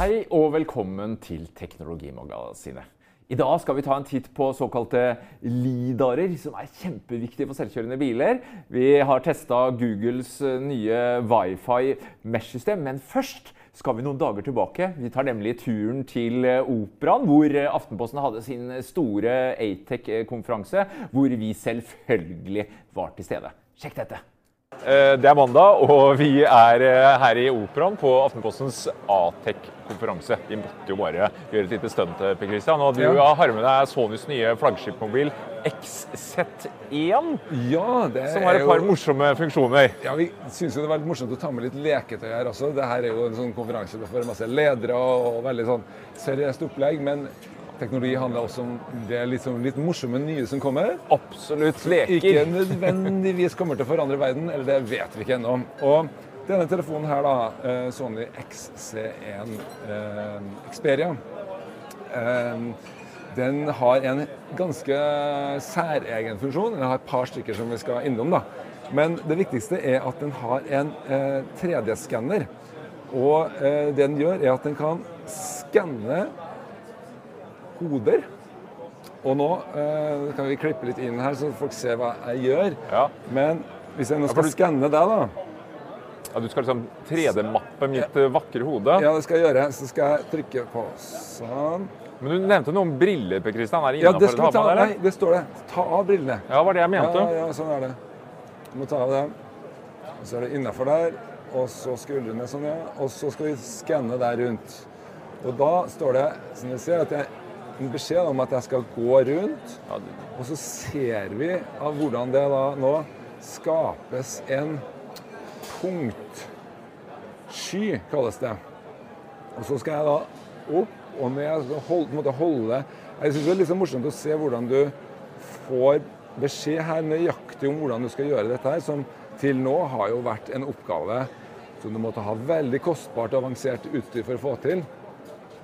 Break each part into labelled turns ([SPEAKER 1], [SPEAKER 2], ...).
[SPEAKER 1] Hei og velkommen til Teknologimagasinet. I dag skal vi ta en titt på såkalte lidarer, som er kjempeviktige for selvkjørende biler. Vi har testa Googles eh, nye Wifi Mesh-system, men først skal vi noen dager tilbake. Vi tar nemlig turen til eh, Operaen, hvor eh, Aftenposten hadde sin store Atec-konferanse, hvor vi selvfølgelig var til stede. Sjekk dette! Eh, Det er mandag, og vi er eh, her i Operaen på Aftenpostens Atec-konferanse. Vi måtte jo bare gjøre et lite stunt, eh, Per Christian. Og du
[SPEAKER 2] Ja.
[SPEAKER 1] har med deg Sonys nye flaggskipmobil XZ1,
[SPEAKER 2] Ja, det
[SPEAKER 1] som har et par
[SPEAKER 2] jo-
[SPEAKER 1] morsomme funksjoner.
[SPEAKER 2] Ja, Vi syns det var litt morsomt å ta med litt leketøy her også. Dette er jo en sånn konferanse for masse ledere og veldig sånn seriøst opplegg. Men teknologi handler også om det sånn, litt morsomme nye som kommer.
[SPEAKER 1] Absolutt leker.
[SPEAKER 2] Ikke nødvendigvis kommer til å forandre verden, eller det vet vi ikke ennå. Og denne telefonen her, da, eh, Sony XC1 eh, Xperia, eh, den har en ganske særegen funksjon. Den har et par stykker som vi skal innom. da. Men det viktigste er at den har en eh, 3D-skanner. Og eh, det den gjør, er at den kan skanne hoder. Og nå eh, kan vi klippe litt inn her, så folk ser hva jeg gjør.
[SPEAKER 1] Ja.
[SPEAKER 2] Men hvis jeg nå
[SPEAKER 1] Ja,
[SPEAKER 2] skal
[SPEAKER 1] du-
[SPEAKER 2] skanne deg, da
[SPEAKER 1] Ja, du skal liksom 3D-mappe mitt eh, vakre hode.
[SPEAKER 2] Ja, det skal jeg gjøre. Så skal jeg trykke på sånn.
[SPEAKER 1] Men du nevnte noe om briller, Per Christian. Er det
[SPEAKER 2] Ja, det skal vi ta
[SPEAKER 1] det?
[SPEAKER 2] Nei, det står det. Ta av brillene.
[SPEAKER 1] Ja, var det jeg mente.
[SPEAKER 2] Ja, ja, sånn er det. Du må ta av dem. Og Så er det innafor der. Og så skuldrene sånn, ja. Og så skal vi skanne der rundt. Og da står det, som dere ser, at jeg en beskjed om at jeg skal gå rundt. Og så ser vi av hvordan det da nå skapes en punktsky, kalles det. Og så skal jeg da opp og så hold, måtte holde Jeg syns det er litt så morsomt å se hvordan du får beskjed her nøyaktig om hvordan du skal gjøre dette her, som til nå har jo vært en oppgave som du måtte ha veldig kostbart og avansert utstyr for å få til.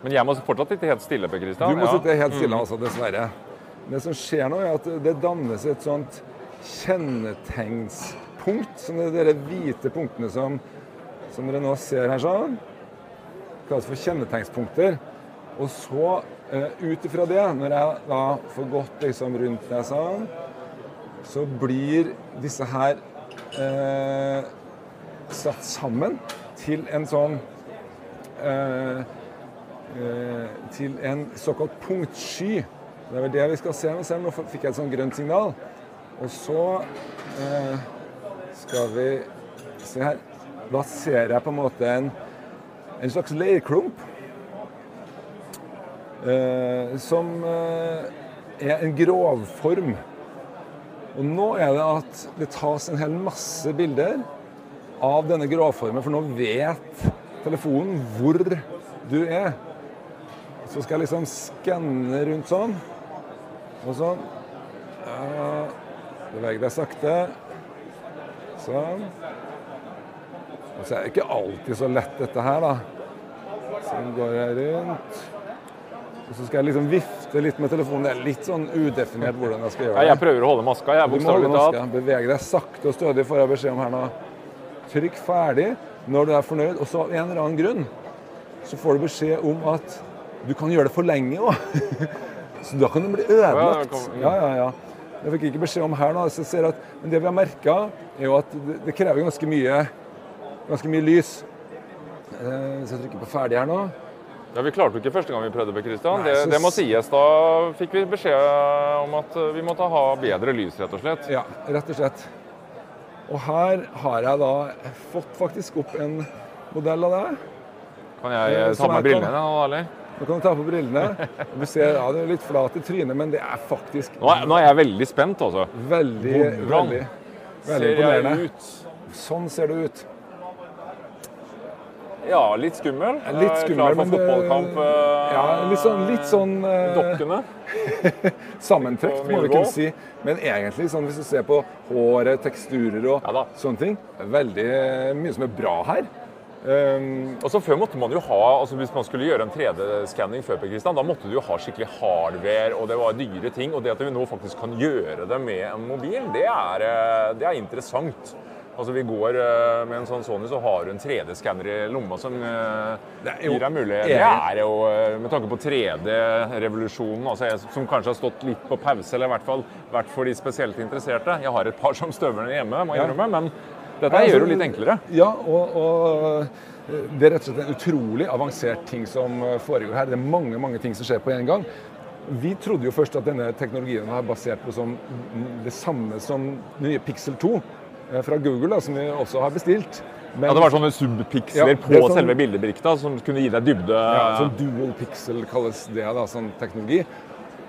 [SPEAKER 1] Men jeg må fortsatt sitte helt stille, Per Christian.
[SPEAKER 2] Du må
[SPEAKER 1] ja.
[SPEAKER 2] sitte helt stille, altså, dessverre. Det som skjer nå, er at det dannes et sånt kjennetegnspunkt, som er de hvite punktene som, som dere nå ser her sånn. Kalles for kjennetegnspunkter. Og så, eh, ut ifra det, når jeg da får gått liksom rundt deg sånn, så blir disse her eh, satt sammen til en sånn eh, til en såkalt punktsky. Det er vel det vi skal se. Men nå fikk jeg et sånn grønt signal. Og så eh, skal vi se her. Da ser jeg på en måte en, en slags leirklump. Eh, som eh, er en grovform. Og nå er det at det tas en hel masse bilder av denne grovformen, for nå vet telefonen hvor du er. Så skal jeg liksom skanne rundt sånn. Og sånn. Ja, Beveg deg sakte. Sånn. Og så er det ikke alltid så lett, dette her, da. Sånn går jeg rundt. Og så skal jeg liksom vifte litt med telefonen. Det er litt sånn udefinert hvordan jeg skal gjøre
[SPEAKER 1] Ja,
[SPEAKER 2] det.
[SPEAKER 1] jeg prøver å holde maska. Jeg er
[SPEAKER 2] må holde
[SPEAKER 1] bokstavelig talt.
[SPEAKER 2] maska. Beveg deg sakte og stødig, får jeg beskjed om her nå. Trykk ferdig når du er fornøyd. Og så av en eller annen grunn så får du beskjed om at du kan gjøre det for lenge òg. så da kan du bli ødelagt. Ja, ja, ja. Det fikk jeg ikke beskjed om her nå. Så jeg ser at, men det vi har merka, er jo at det, det krever ganske mye, ganske mye lys. Eh, Så jeg trykker på ferdig her nå.
[SPEAKER 1] Ja, Vi klarte jo ikke første gang vi prøvde, Christian.
[SPEAKER 2] Nei,
[SPEAKER 1] Det,
[SPEAKER 2] så
[SPEAKER 1] det må sies. Da fikk vi beskjed om at eh, vi måtte ha bedre lys, rett og slett.
[SPEAKER 2] Ja, rett og slett. Og her har jeg da fått faktisk opp en modell av det.
[SPEAKER 1] Kan jeg
[SPEAKER 2] Eh,
[SPEAKER 1] ta med brillene da, eller?
[SPEAKER 2] Nå kan du ta på brillene. Du ser, ja, Du er litt flat i trynet, men det er faktisk
[SPEAKER 1] Nå er, nå er jeg veldig spent, altså.
[SPEAKER 2] veldig,
[SPEAKER 1] Hvordan
[SPEAKER 2] veldig, veldig
[SPEAKER 1] Ser jeg
[SPEAKER 2] imponerende.
[SPEAKER 1] ut?
[SPEAKER 2] Sånn ser du ut.
[SPEAKER 1] Ja, litt skummel.
[SPEAKER 2] Litt
[SPEAKER 1] Eh,
[SPEAKER 2] skummel,
[SPEAKER 1] Klar for
[SPEAKER 2] det-
[SPEAKER 1] fotballkamp. eh,
[SPEAKER 2] Ja, litt sånn, litt sånn eh,
[SPEAKER 1] Dokkene.
[SPEAKER 2] sammentrekt, må vi kunne si. Men egentlig, sånn hvis du ser på håret, teksturer og
[SPEAKER 1] Ja
[SPEAKER 2] sånne ting, det er veldig mye som er bra her. Um,
[SPEAKER 1] altså Før måtte man jo ha, altså hvis man skulle gjøre en 3D-skanning før, Per Kristian, da måtte du jo ha skikkelig hardware, og det var dyre ting. Og det at vi nå faktisk kan gjøre det med en mobil, det er, eh, det er interessant.
[SPEAKER 3] Altså Vi går eh, med en sånn Sony, så har du en 3D-skanner i lomma som eh, gir deg mulighet. Det er jo, med tanke på 3D-revolusjonen, altså som kanskje har stått litt på pause, eller i hvert fall vært for de spesielt interesserte. Jeg har et par som støvler hjemme, må jeg innrømme, men dette
[SPEAKER 2] altså,
[SPEAKER 3] gjør det jo litt enklere.
[SPEAKER 2] Ja, og, og det er rett og slett en utrolig avansert ting som eh, foregår her. Det er mange mange ting som skjer på en gang. Vi trodde jo først at denne teknologien var basert på som, det samme som nye Pixel 2 eh, fra Google, da, som vi også har bestilt. Men,
[SPEAKER 3] Ja, Det var sånne subpiksler
[SPEAKER 2] Ja,
[SPEAKER 3] på
[SPEAKER 2] sånn-
[SPEAKER 3] selve bildebrikta som kunne gi deg dybde.
[SPEAKER 2] ja, sånn dual pixel kalles det, da, sånn teknologi.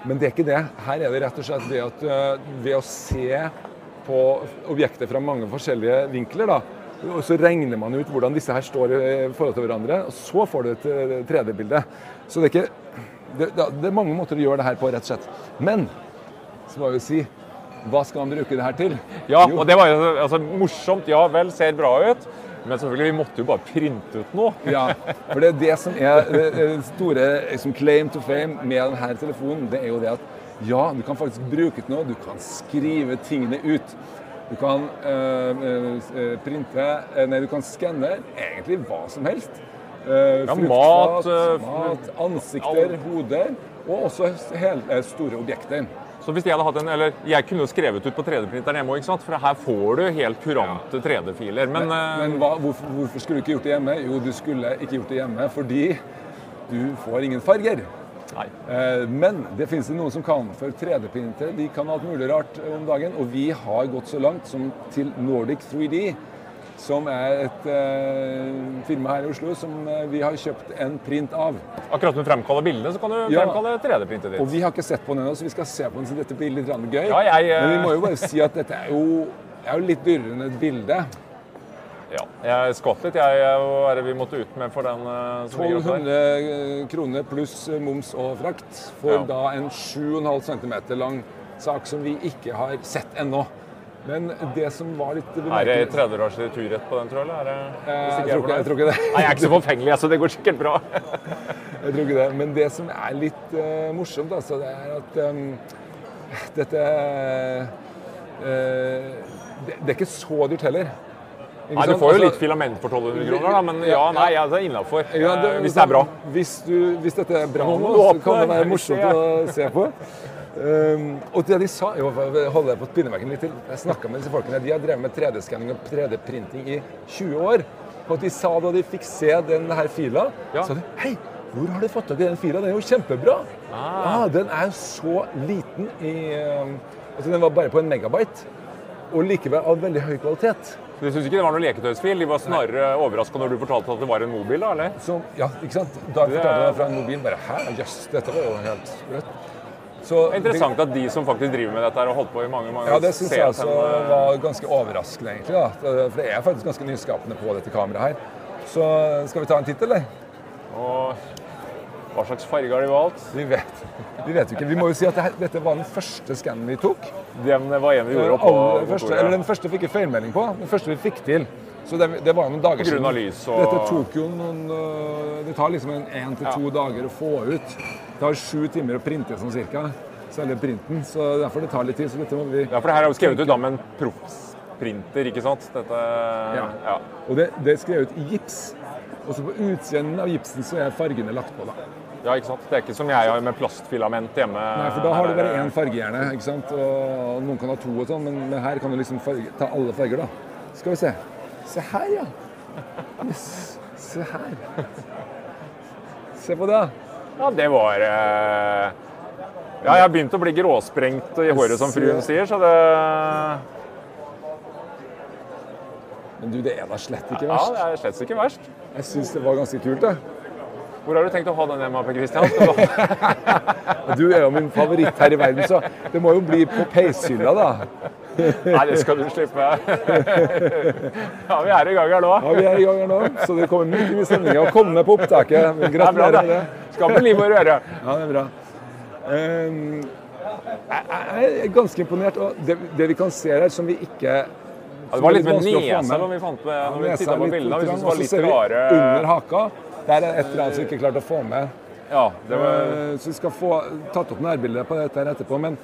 [SPEAKER 2] Men det er ikke det. Her er det rett og slett det at eh, ved å se på objekter fra mange forskjellige vinkler, da, og så regner man ut hvordan disse her står i forhold til hverandre, og så får du et eh, 3D-bilde. Så det er ikke det, det er mange måter å gjøre det her på, rett og slett. Men så må jeg jo si hva skal man bruke det her til?
[SPEAKER 3] Ja,
[SPEAKER 2] Jo.
[SPEAKER 3] og det var jo altså, morsomt. Ja vel, ser bra ut. Men selvfølgelig, vi måtte jo bare printe ut noe.
[SPEAKER 2] Ja, for det er det som er det store liksom, claim to fame med denne telefonen. Det er jo det at ja, du kan faktisk bruke det nå. Du kan skrive tingene ut. Du kan øh, printe Nei, du kan skanne egentlig hva som helst. Uh,
[SPEAKER 3] Ja, mat,
[SPEAKER 2] mat, ansikter, hoder, og også hele store objekter.
[SPEAKER 3] Så hvis jeg hadde hatt en, eller jeg kunne jo skrevet ut på 3D-printeren hjemme òg? For her får du helt kurante 3D-filer. Men, men,
[SPEAKER 2] Men hva, hvorfor, hvorfor skulle du ikke gjort det hjemme? Jo, du skulle ikke gjort det hjemme fordi du får ingen farger.
[SPEAKER 3] Nei.
[SPEAKER 2] Eh, Men det finnes det noen som kan. For 3D-printere de kan alt mulig rart om dagen. Og vi har gått så langt som til Nordic 3D, som er et uh, firma her i Oslo som eh, vi har kjøpt en print av.
[SPEAKER 3] Akkurat som du fremkaller bildene, så kan du
[SPEAKER 2] Ja.
[SPEAKER 3] fremkalle 3D-printet ditt.
[SPEAKER 2] Og vi har ikke sett på den ennå, så vi skal se på den, så dette blir litt gøy.
[SPEAKER 3] Ja, jeg, uh...
[SPEAKER 2] Men vi må jo bare si at dette er jo, er jo litt dyrere enn et bilde.
[SPEAKER 3] Ja, jeg skvatt litt, jeg. Hva er det vi måtte ut med for den? eh, som ligger oppe der?
[SPEAKER 2] 1200 kroner pluss moms og frakt for
[SPEAKER 3] Ja.
[SPEAKER 2] da en 7,5 cm lang sak som vi ikke har sett ennå. Men det som var litt
[SPEAKER 3] Er det tredjedalers returrett på den, tror jeg? eller Er det,
[SPEAKER 2] Eh, jeg, tror ikke, jeg tror ikke det.
[SPEAKER 3] Nei, jeg er ikke så forfengelig, så det går sikkert bra.
[SPEAKER 2] Jeg tror ikke det. Men det som er litt uh, morsomt, altså, det er at um, dette uh, det, det er ikke så dyrt heller.
[SPEAKER 3] Nei, Du får jo
[SPEAKER 2] Altså,
[SPEAKER 3] litt filament for 1200 kroner, da, men ja, nei, jeg er innafor.
[SPEAKER 2] Ja,
[SPEAKER 3] Hvis det er bra.
[SPEAKER 2] Hvis, du, hvis dette er bra
[SPEAKER 3] Nå
[SPEAKER 2] så kan det være morsomt å se på. Um, og det de sa jo, holder jeg på pinneveggen litt til, jeg snakka med disse folkene, de har drevet med 3D-skanning og 3D-printing i 20 år. Og de sa da de fikk se den her fila,
[SPEAKER 3] Ja.
[SPEAKER 2] sa de Hei, hvor har du fått tak i den fila? Den er jo kjempebra!
[SPEAKER 3] Ah.
[SPEAKER 2] Ah, den er så liten i um, Altså, den var bare på en megabyte. Og likevel av veldig høy kvalitet.
[SPEAKER 3] Du syns ikke det var noe leketøysfil? De var snarere overraska når du fortalte at det var en mobil? da, eller?
[SPEAKER 2] Så, ja, ikke sant? Da jeg fortalte jeg fra en mobil, bare Hæ, jøss, dette var jo helt. Så
[SPEAKER 3] Det er interessant at de som faktisk driver med dette og holdt på i mange mange
[SPEAKER 2] Ja, det syns jeg
[SPEAKER 3] ser
[SPEAKER 2] altså var ganske overraskende, egentlig. da. For det er faktisk ganske nyskapende på dette kameraet her. Så skal vi ta en titt, eller?
[SPEAKER 3] Og hva slags farge har de valgt?
[SPEAKER 2] Vi vet, vi vet ikke. Vi må jo si at det dette var den første skannen vi tok.
[SPEAKER 3] Den var en vi gjorde
[SPEAKER 2] Aller første, eller den første fikk vi feilmelding på. Den første vi fikk til. Så det, det var noen dager
[SPEAKER 3] siden. lys og-
[SPEAKER 2] Dette tok jo noen øh, Det tar liksom en én til to dager å få ut. Det tar sju timer å printe sånn cirka. Selve printen. Så derfor det tar litt tid. Så dette må vi
[SPEAKER 3] Ja, for det her er jo skrevet ut da med en proffsprinter, ikke sant? Dette
[SPEAKER 2] Ja.
[SPEAKER 3] ja.
[SPEAKER 2] Og det, det er skrevet i gips. Og så på utsiden av gipsen så er fargene lagt på. da.
[SPEAKER 3] Ja, ikke sant? Det er ikke som jeg har med plastfilament hjemme.
[SPEAKER 2] Nei, for da har du bare én farge gjerne. ikke sant? Og noen kan ha to og sånn, men, men her kan du liksom farge, ta alle farger, da. Skal vi se. Se her, ja. Yes. Se her. Se på det.
[SPEAKER 3] Ja, det var eh, Ja, jeg har begynt å bli gråsprengt i håret, som fruen sier, så det
[SPEAKER 2] Men du, det er da slett ikke verst?
[SPEAKER 3] Ja, det er slett ikke verst.
[SPEAKER 2] Jeg syns det var ganske kult, det.
[SPEAKER 3] Hvor har du tenkt å ha den hjemme, Per Christian? Du
[SPEAKER 2] er jo min favoritt her i verden, så det må jo bli på peishylla, da.
[SPEAKER 3] Nei, det skal du slippe. Ja, vi er i gang her nå.
[SPEAKER 2] Ja, vi er i gang her nå, så det kommer mye i stemninga. Kom med på opptaket.
[SPEAKER 3] Er
[SPEAKER 2] Gratulerer med
[SPEAKER 3] det. Skal med liv og røre.
[SPEAKER 2] Ja, det er bra. Ehm, jeg er ganske imponert. Og det, det vi kan se her, som vi ikke
[SPEAKER 3] Ja, det var litt med nesa når vi fant når vi på bildene. Vi syntes det var litt rare
[SPEAKER 2] Under haka der er et eller annet som ikke klarte å få med.
[SPEAKER 3] Ja, det var
[SPEAKER 2] Eh, Så vi skal få tatt opp nærbildet på dette her etterpå. Men,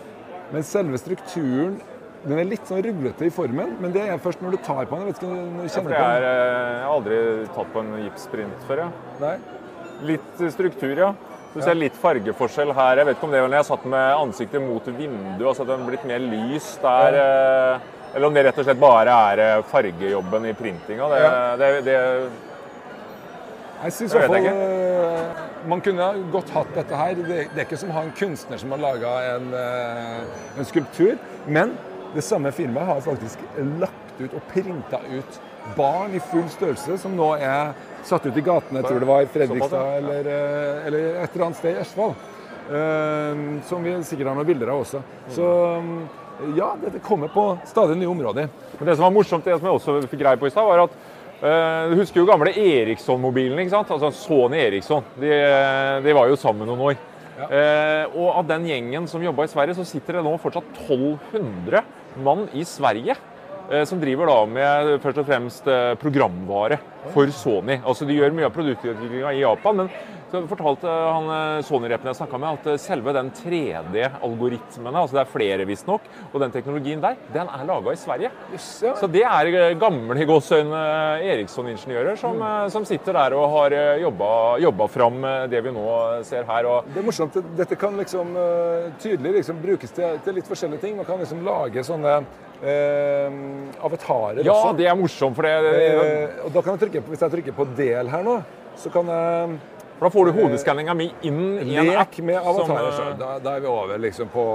[SPEAKER 2] men selve strukturen den er litt sånn ruglete i formen, men det er først når du tar på den. Jeg vet ikke når du
[SPEAKER 3] Ja, for jeg,
[SPEAKER 2] på
[SPEAKER 3] er, eh, jeg har aldri tatt på en gipsprint før. Ja.
[SPEAKER 2] Nei.
[SPEAKER 3] Litt eh, struktur, ja. Du ser litt fargeforskjell her. Jeg vet ikke om det var når jeg satt med ansiktet mot vinduet, altså at den blitt mer lys der. Eller om det rett og slett bare er fargejobben i printinga. Det,
[SPEAKER 2] Ja.
[SPEAKER 3] det, det,
[SPEAKER 2] Jeg syns i hvert fall
[SPEAKER 3] jeg
[SPEAKER 2] eh, man kunne godt hatt dette her. Det, det er ikke som å ha en kunstner som har laga en, eh, en skulptur. Men det samme firmaet har faktisk lagt ut og printa ut barn i full størrelse som nå er satt ut i gatene. Jeg tror det var i Fredrikstad eller, eh, eller et eller annet sted i Østfold. Som vi sikkert har noen bilder av også. Så mm, ja, dette kommer på stadig nye områder.
[SPEAKER 3] Men det som var morsomt, det som jeg også fikk greie på i stad, var at Du husker jo gamle Eriksson-mobilene, ikke sant? Altså Sony Eriksson. De, de var jo sammen noen år.
[SPEAKER 2] Ja.
[SPEAKER 3] Eh, og av den gjengen som jobba i Sverige, så sitter det nå fortsatt 1200 mann i Sverige. eh, Som driver da med først og fremst eh, programvare for Sony. Altså De gjør mye av produktutviklinga i Japan, men så fortalte han eh, Sony-repen jeg snakka med, at eh, selve den 3D-algoritmene, altså det er flere visstnok, og den teknologien der, den er laga i Sverige.
[SPEAKER 2] ja.
[SPEAKER 3] Så det er eh, gamle i gåseøyne Eriksson-ingeniører som, mm. som sitter der og har eh, jobba, jobba fram eh, det vi nå ser her. Og
[SPEAKER 2] Det er morsomt. Dette kan liksom eh, tydelig liksom brukes til, til litt forskjellige ting. Man kan liksom lage sånne eh, avatarer
[SPEAKER 3] ja,
[SPEAKER 2] også.
[SPEAKER 3] det er morsomt, for det,
[SPEAKER 2] Eh, og da kan jeg trykke på, Hvis jeg trykker på del her nå, så kan jeg
[SPEAKER 3] for da får du hodeskanninga mi inn i en app.
[SPEAKER 2] lek med avatarer.
[SPEAKER 3] som, eh,
[SPEAKER 2] da, da er vi over liksom på,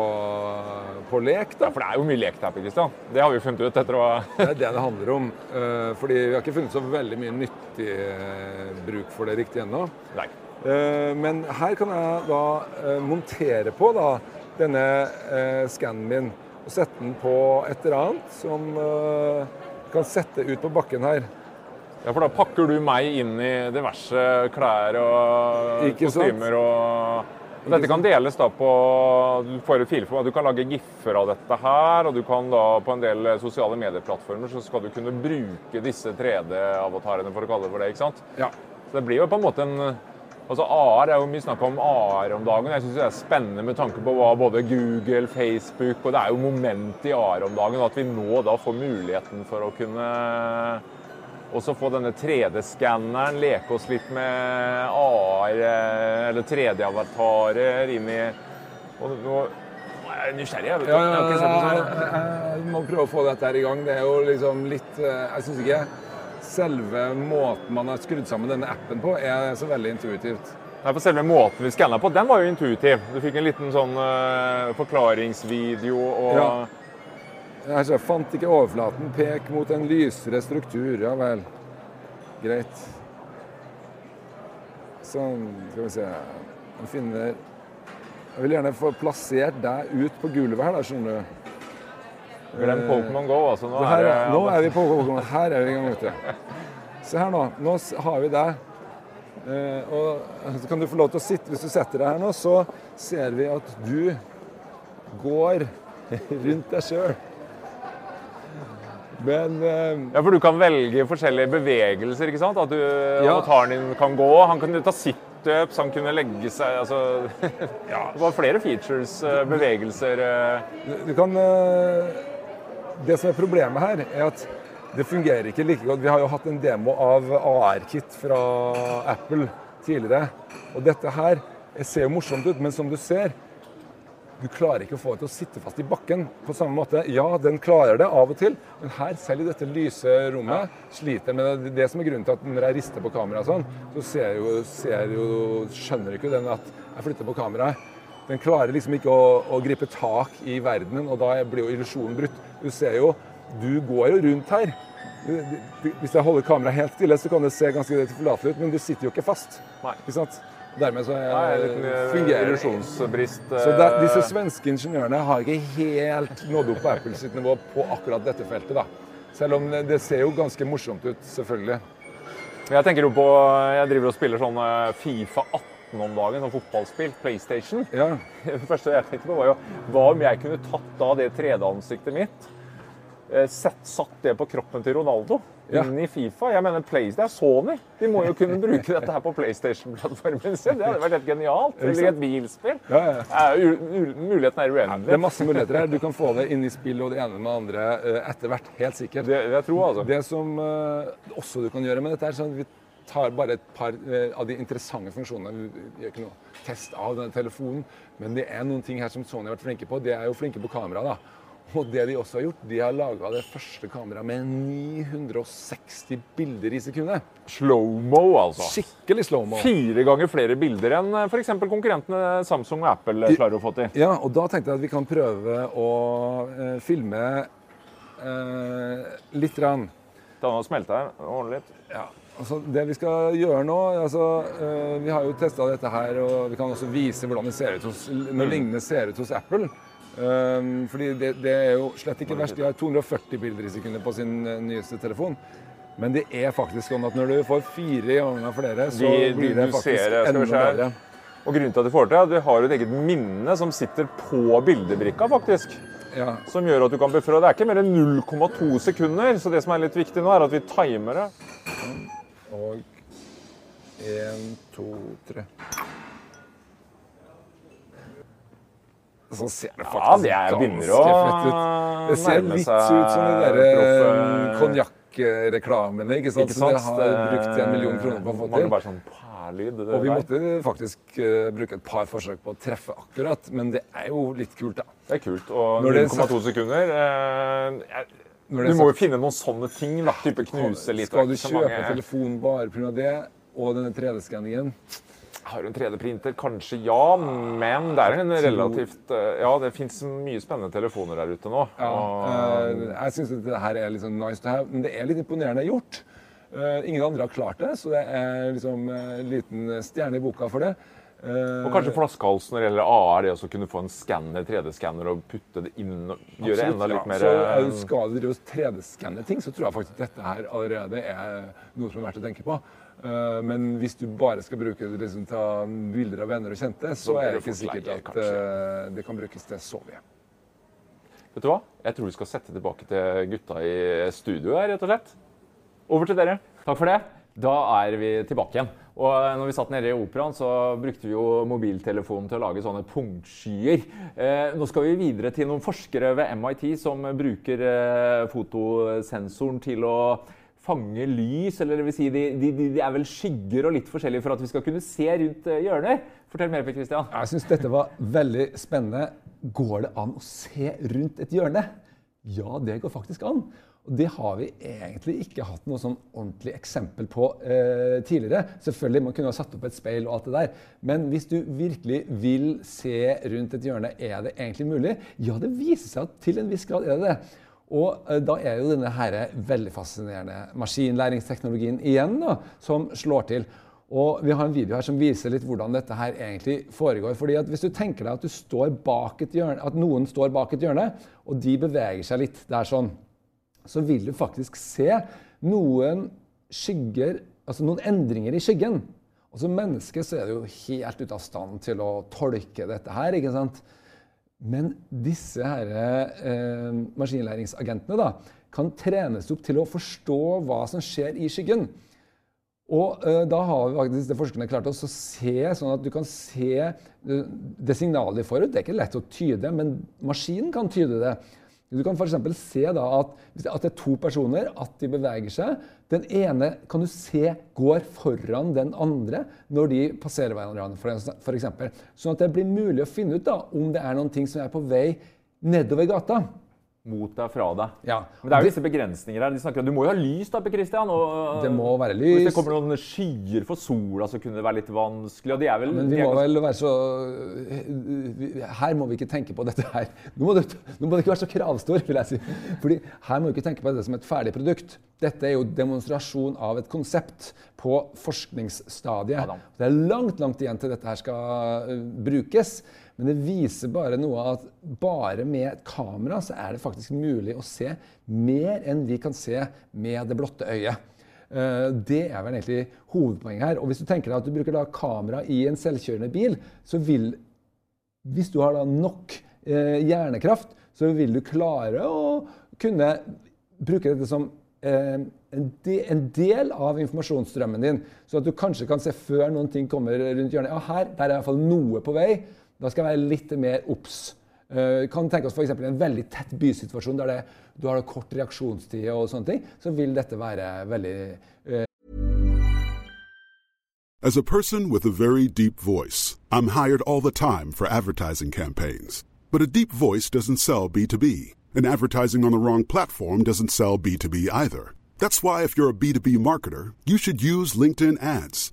[SPEAKER 2] på lek, da.
[SPEAKER 3] for det er jo mye lek der, Kristian. Det har vi funnet ut etter å
[SPEAKER 2] Det er det det handler om. Eh, fordi vi har ikke funnet så veldig mye nyttig eh, bruk for det riktig ennå.
[SPEAKER 3] Nei.
[SPEAKER 2] Eh, Men her kan jeg da eh, montere på da, denne eh, skannen min og sette den på et eller annet som eh, kan sette ut på bakken her.
[SPEAKER 3] Ja, for da pakker du meg inn i diverse klær og
[SPEAKER 2] Ikke
[SPEAKER 3] kostymer og dette kan deles da på Du får et filformat. Du kan lage giffer av dette her, og du kan da på en del sosiale medieplattformer så skal du kunne bruke disse 3D-avatarene, for å kalle det for det. ikke sant?
[SPEAKER 2] Ja.
[SPEAKER 3] Så det blir jo på en måte en Altså AR er jo mye snakk om AR om dagen. Jeg syns det er spennende med tanke på hva både Google, Facebook og Det er jo moment i AR om dagen. At vi nå da får muligheten for å kunne også få denne 3D-skanneren, leke oss litt med AR eh, eller 3D-avatarer inn i og nå jeg er nysgjerrig. Jeg, vet,
[SPEAKER 2] Ja,
[SPEAKER 3] ja, ja, det
[SPEAKER 2] jeg, må prøve å få dette her i gang. Det er jo liksom litt eh, Jeg syns ikke selve måten man har skrudd sammen denne appen på, er så veldig intuitivt.
[SPEAKER 3] Nei, for Selve måten vi skanna på, den var jo intuitiv. Du fikk en liten sånn uh, forklaringsvideo og
[SPEAKER 2] Ja. Jeg fant ikke overflaten. Pek mot en lysere struktur. Ja vel. Greit. Sånn, skal vi se. Jeg finner Jeg vil gjerne få plassert deg ut på gulvet her, da, skjønner du.
[SPEAKER 3] Glem Pokémon Go, altså. Nå
[SPEAKER 2] her,
[SPEAKER 3] er
[SPEAKER 2] er- nå er vi på Pokémon. Her er vi i gang, vet du. Se her nå. Nå har vi deg. Eh, og så kan du få lov til å sitte Hvis du setter deg her nå, så ser vi at du går rundt deg sjøl. Men uh,
[SPEAKER 3] Ja, for du kan velge forskjellige bevegelser, ikke sant? At du, avataren din kan gå. Han kunne ta situps, han kunne legge seg altså, Det var flere features, eh, bevegelser eh.
[SPEAKER 2] du- du kan Det som er problemet her, er at det fungerer ikke like godt. Vi har jo hatt en demo av AR-kit fra Apple tidligere. Og dette her ser jo morsomt ut, men som du ser du klarer ikke å få det til å sitte fast i bakken på samme måte. Ja, den klarer det av og til, men her, selv i dette lyse rommet, sliter den med det. Det som er grunnen til at når jeg rister på kameraet sånn, så ser jo, ser jo, skjønner ikke den at jeg flytter på kameraet. Den klarer liksom ikke å, å gripe tak i verdenen, og da blir jo illusjonen brutt. Du ser jo, du går jo rundt her. Hvis jeg holder kameraet helt stille, så kan det se ganske tilforlatelig ut, men du sitter jo ikke fast.
[SPEAKER 3] Nei.
[SPEAKER 2] Ikke sant? Dermed så
[SPEAKER 3] er en liten eh,
[SPEAKER 2] fungerer
[SPEAKER 3] illusjonsbrist. eh.
[SPEAKER 2] så det, disse svenske ingeniørene har ikke helt nådd opp på sitt nivå på akkurat dette feltet. da. Selv om det ser jo ganske morsomt ut, selvfølgelig.
[SPEAKER 3] Jeg tenker jo på Jeg driver og spiller sånn eh, Fifa 18 om dagen, sånn fotballspill. PlayStation.
[SPEAKER 2] Ja,
[SPEAKER 3] Det første jeg tenkte på, var jo hva om jeg kunne tatt av det 3D-ansiktet mitt
[SPEAKER 1] eh, sett, satt det på kroppen til Ronaldo
[SPEAKER 2] Ja.
[SPEAKER 1] inn i Fifa. Jeg mener, det er Sony. De må jo kunne bruke dette her på PlayStation-plattformen sin. Det hadde vært helt genialt. Eller et bilspill.
[SPEAKER 2] Ja, ja.
[SPEAKER 1] Muligheten er
[SPEAKER 2] Det er masse muligheter her. Du kan få det inn i spill og det ene med det andre eh, etter hvert. Helt sikkert.
[SPEAKER 1] Det, det jeg tror altså.
[SPEAKER 2] Det som uh, også du kan gjøre med dette, er sånn at vi tar bare et par eh, av de interessante funksjonene. Vi gjør ikke noe test av denne telefonen, men det er noen ting her som Sony har vært flinke på. De er jo flinke på kamera, da. Og det de også har gjort, de har laga det første kameraet med 960 bilder i sekundet.
[SPEAKER 1] Slow-mo, altså.
[SPEAKER 2] Skikkelig slow-mo.
[SPEAKER 1] Fire ganger flere bilder enn f.eks. konkurrentene Samsung og Apple klarer å få til.
[SPEAKER 2] Ja, og da tenkte jeg at vi kan prøve å eh, filme eh, litt. Rann.
[SPEAKER 1] Ta nå smelte her. Ordne litt.
[SPEAKER 2] Ja, altså Det vi skal gjøre nå altså, eh, Vi har jo testa dette her, og vi kan også vise hvordan det ser ut hos, når lignende ser ut hos Apple. Um, fordi det, det er jo slett ikke verst. De har 240 bilder i sekundet på sin eh, nyeste telefon. Men det er faktisk sånn at når du får fire ganger flere, så
[SPEAKER 1] De-
[SPEAKER 2] blir det faktisk
[SPEAKER 1] det,
[SPEAKER 2] enda bedre.
[SPEAKER 1] Og grunnen til at du får det, er at du har et eget minne som sitter på bildebrikka, faktisk.
[SPEAKER 2] Ja,
[SPEAKER 1] Som gjør at du kan beføre. Det er ikke mer enn 0,2 sekunder. Så det som er litt viktig nå, er at vi timer det.
[SPEAKER 2] og én, to, tre. Sånn ser det
[SPEAKER 1] Ja,
[SPEAKER 2] faktisk
[SPEAKER 1] det er å
[SPEAKER 2] ganske fett ut. Det ser litt ut som de der
[SPEAKER 1] proff,
[SPEAKER 2] eh,
[SPEAKER 1] eh,
[SPEAKER 2] konjakkreklamene ikke sant?
[SPEAKER 1] Ikke
[SPEAKER 2] som de har brukt en million kroner på å få
[SPEAKER 1] Mangler
[SPEAKER 2] til.
[SPEAKER 1] bare sånn pærlyd.
[SPEAKER 2] Og vi måtte faktisk eh, bruke et par forsøk på å treffe akkurat, men det er jo litt kult, da.
[SPEAKER 1] Det er kult. Og
[SPEAKER 2] Når det er
[SPEAKER 1] 0,2 sekunder eh,
[SPEAKER 2] det
[SPEAKER 1] Du må jo finne noen sånne ting. da, type knuse litt.
[SPEAKER 2] Skal du kjøpe telefon bare pga. det, og denne 3D-skanningen
[SPEAKER 1] Har du en 3D-printer? Kanskje ja, men det er en relativt eh, Ja, det fins mye spennende telefoner der ute nå.
[SPEAKER 2] Ja,
[SPEAKER 1] og,
[SPEAKER 2] eh, jeg syns det her er liksom nice to have, men det er litt imponerende gjort. Eh, ingen andre har klart det, så det er liksom en liten stjerne i boka for det.
[SPEAKER 1] Og kanskje flaskehalsen når det gjelder AR, det å kunne få en skanner, 3D-skanner og putte det inn og gjøre
[SPEAKER 2] absolutt,
[SPEAKER 1] enda litt
[SPEAKER 2] ja.
[SPEAKER 1] mer
[SPEAKER 2] Så skal du drive og 3D-skanne ting, så tror jeg faktisk dette her allerede er noe som er verdt å tenke på. Eh, men hvis du bare skal bruke det liksom, ta bilder av venner og kjente, så,
[SPEAKER 1] Så
[SPEAKER 2] er det ikke sikkert at
[SPEAKER 1] kanskje.
[SPEAKER 2] eh, det kan brukes til så mye.
[SPEAKER 1] Vet du hva? Jeg tror vi skal sette tilbake til gutta i studio her, rett og slett. Over til dere. Takk for det. Da er vi tilbake igjen. Og når vi satt nede i operaen, så brukte vi jo mobiltelefonen til å lage sånne punktskyer. Eh, nå skal vi videre til noen forskere ved MIT som bruker eh, fotosensoren til å fange lys, eller det vil si de, de, de, er vel skygger og litt forskjellige for at vi skal kunne se rundt eh, hjørner. Fortell mer, Per Christian.
[SPEAKER 2] Jeg syns dette var veldig spennende. Går det an å se rundt et hjørne? Ja, det går faktisk an. Og det har vi egentlig ikke hatt noe sånn ordentlig eksempel på eh, tidligere. Selvfølgelig, Man kunne ha satt opp et speil og alt det der. Men hvis du virkelig vil se rundt et hjørne, er det egentlig mulig? Ja, det viser seg at til en viss grad er det det. Og eh, da er jo denne her veldig fascinerende maskinlæringsteknologien igjen da, som slår til. Og Vi har en video her som viser litt hvordan dette her egentlig foregår. Fordi at Hvis du tenker deg at, du står bak et hjørne, at noen står bak et hjørne, og de beveger seg litt der sånn, så vil du faktisk se noen skygger, altså noen endringer i skyggen. Og Som menneske så er du jo helt ute av stand til å tolke dette her. ikke sant? Men disse her, eh, maskinlæringsagentene da, kan trenes opp til å forstå hva som skjer i skyggen. Og eh, da har vi faktisk det forskerne klart oss å se, sånn at du kan se eh, det signalet de får ut. Det er ikke lett å tyde, men maskinen kan tyde det. Du kan f.eks. se da at, at det er to personer, at de beveger seg. Den ene kan du se går foran den andre når de passerer hverandre, for eksempel. Sånn at det blir mulig å finne ut da, om det er noen ting som er på vei nedover gata.
[SPEAKER 1] Mot deg, fra deg.
[SPEAKER 2] Ja.
[SPEAKER 1] Men det er jo disse begrensninger her. De snakker, Du må jo ha lys, da, Per Christian. Og,
[SPEAKER 2] Det må være lys.
[SPEAKER 1] Hvis det kommer noen skyer for sola, så kunne det være litt vanskelig. Og de er vel,
[SPEAKER 2] Men vi
[SPEAKER 1] er
[SPEAKER 2] må
[SPEAKER 1] ganske-
[SPEAKER 2] vel være så Her må vi ikke tenke på dette her. Nå må, det, nå må det ikke være så kravstor, vil jeg si. Fordi her må vi ikke tenke på dette som et ferdig produkt. Dette er jo demonstrasjon av et konsept på forskningsstadiet.
[SPEAKER 1] da.
[SPEAKER 2] Det er langt, langt igjen til dette her skal eh, brukes. Men det viser bare noe av at bare med et kamera så er det faktisk mulig å se mer enn vi kan se med det blotte øyet. Eh, Det er vel egentlig hovedpoenget her. Og hvis du tenker deg at du bruker da kamera i en selvkjørende bil, så vil Hvis du har da nok eh, hjernekraft, så vil du klare å kunne bruke dette som eh, en, del av informasjonsstrømmen din. Så at du kanskje kan se før noen ting kommer rundt hjørnet. Ja, her der er i hvert fall noe på vei. Da skal jeg være litt mer obs. Uh, kan tenke oss f.eks. en veldig tett bysituasjon der det, du har kort reaksjonstid, og sånne ting, så vil dette være veldig uh...
[SPEAKER 4] As a person with a very deep voice, I'm hired all the time for advertising campaigns. But a deep voice doesn't sell B2B, and advertising on the wrong platform doesn't sell B2B either. That's why if you're a B2B marketer, you should use LinkedIn ads.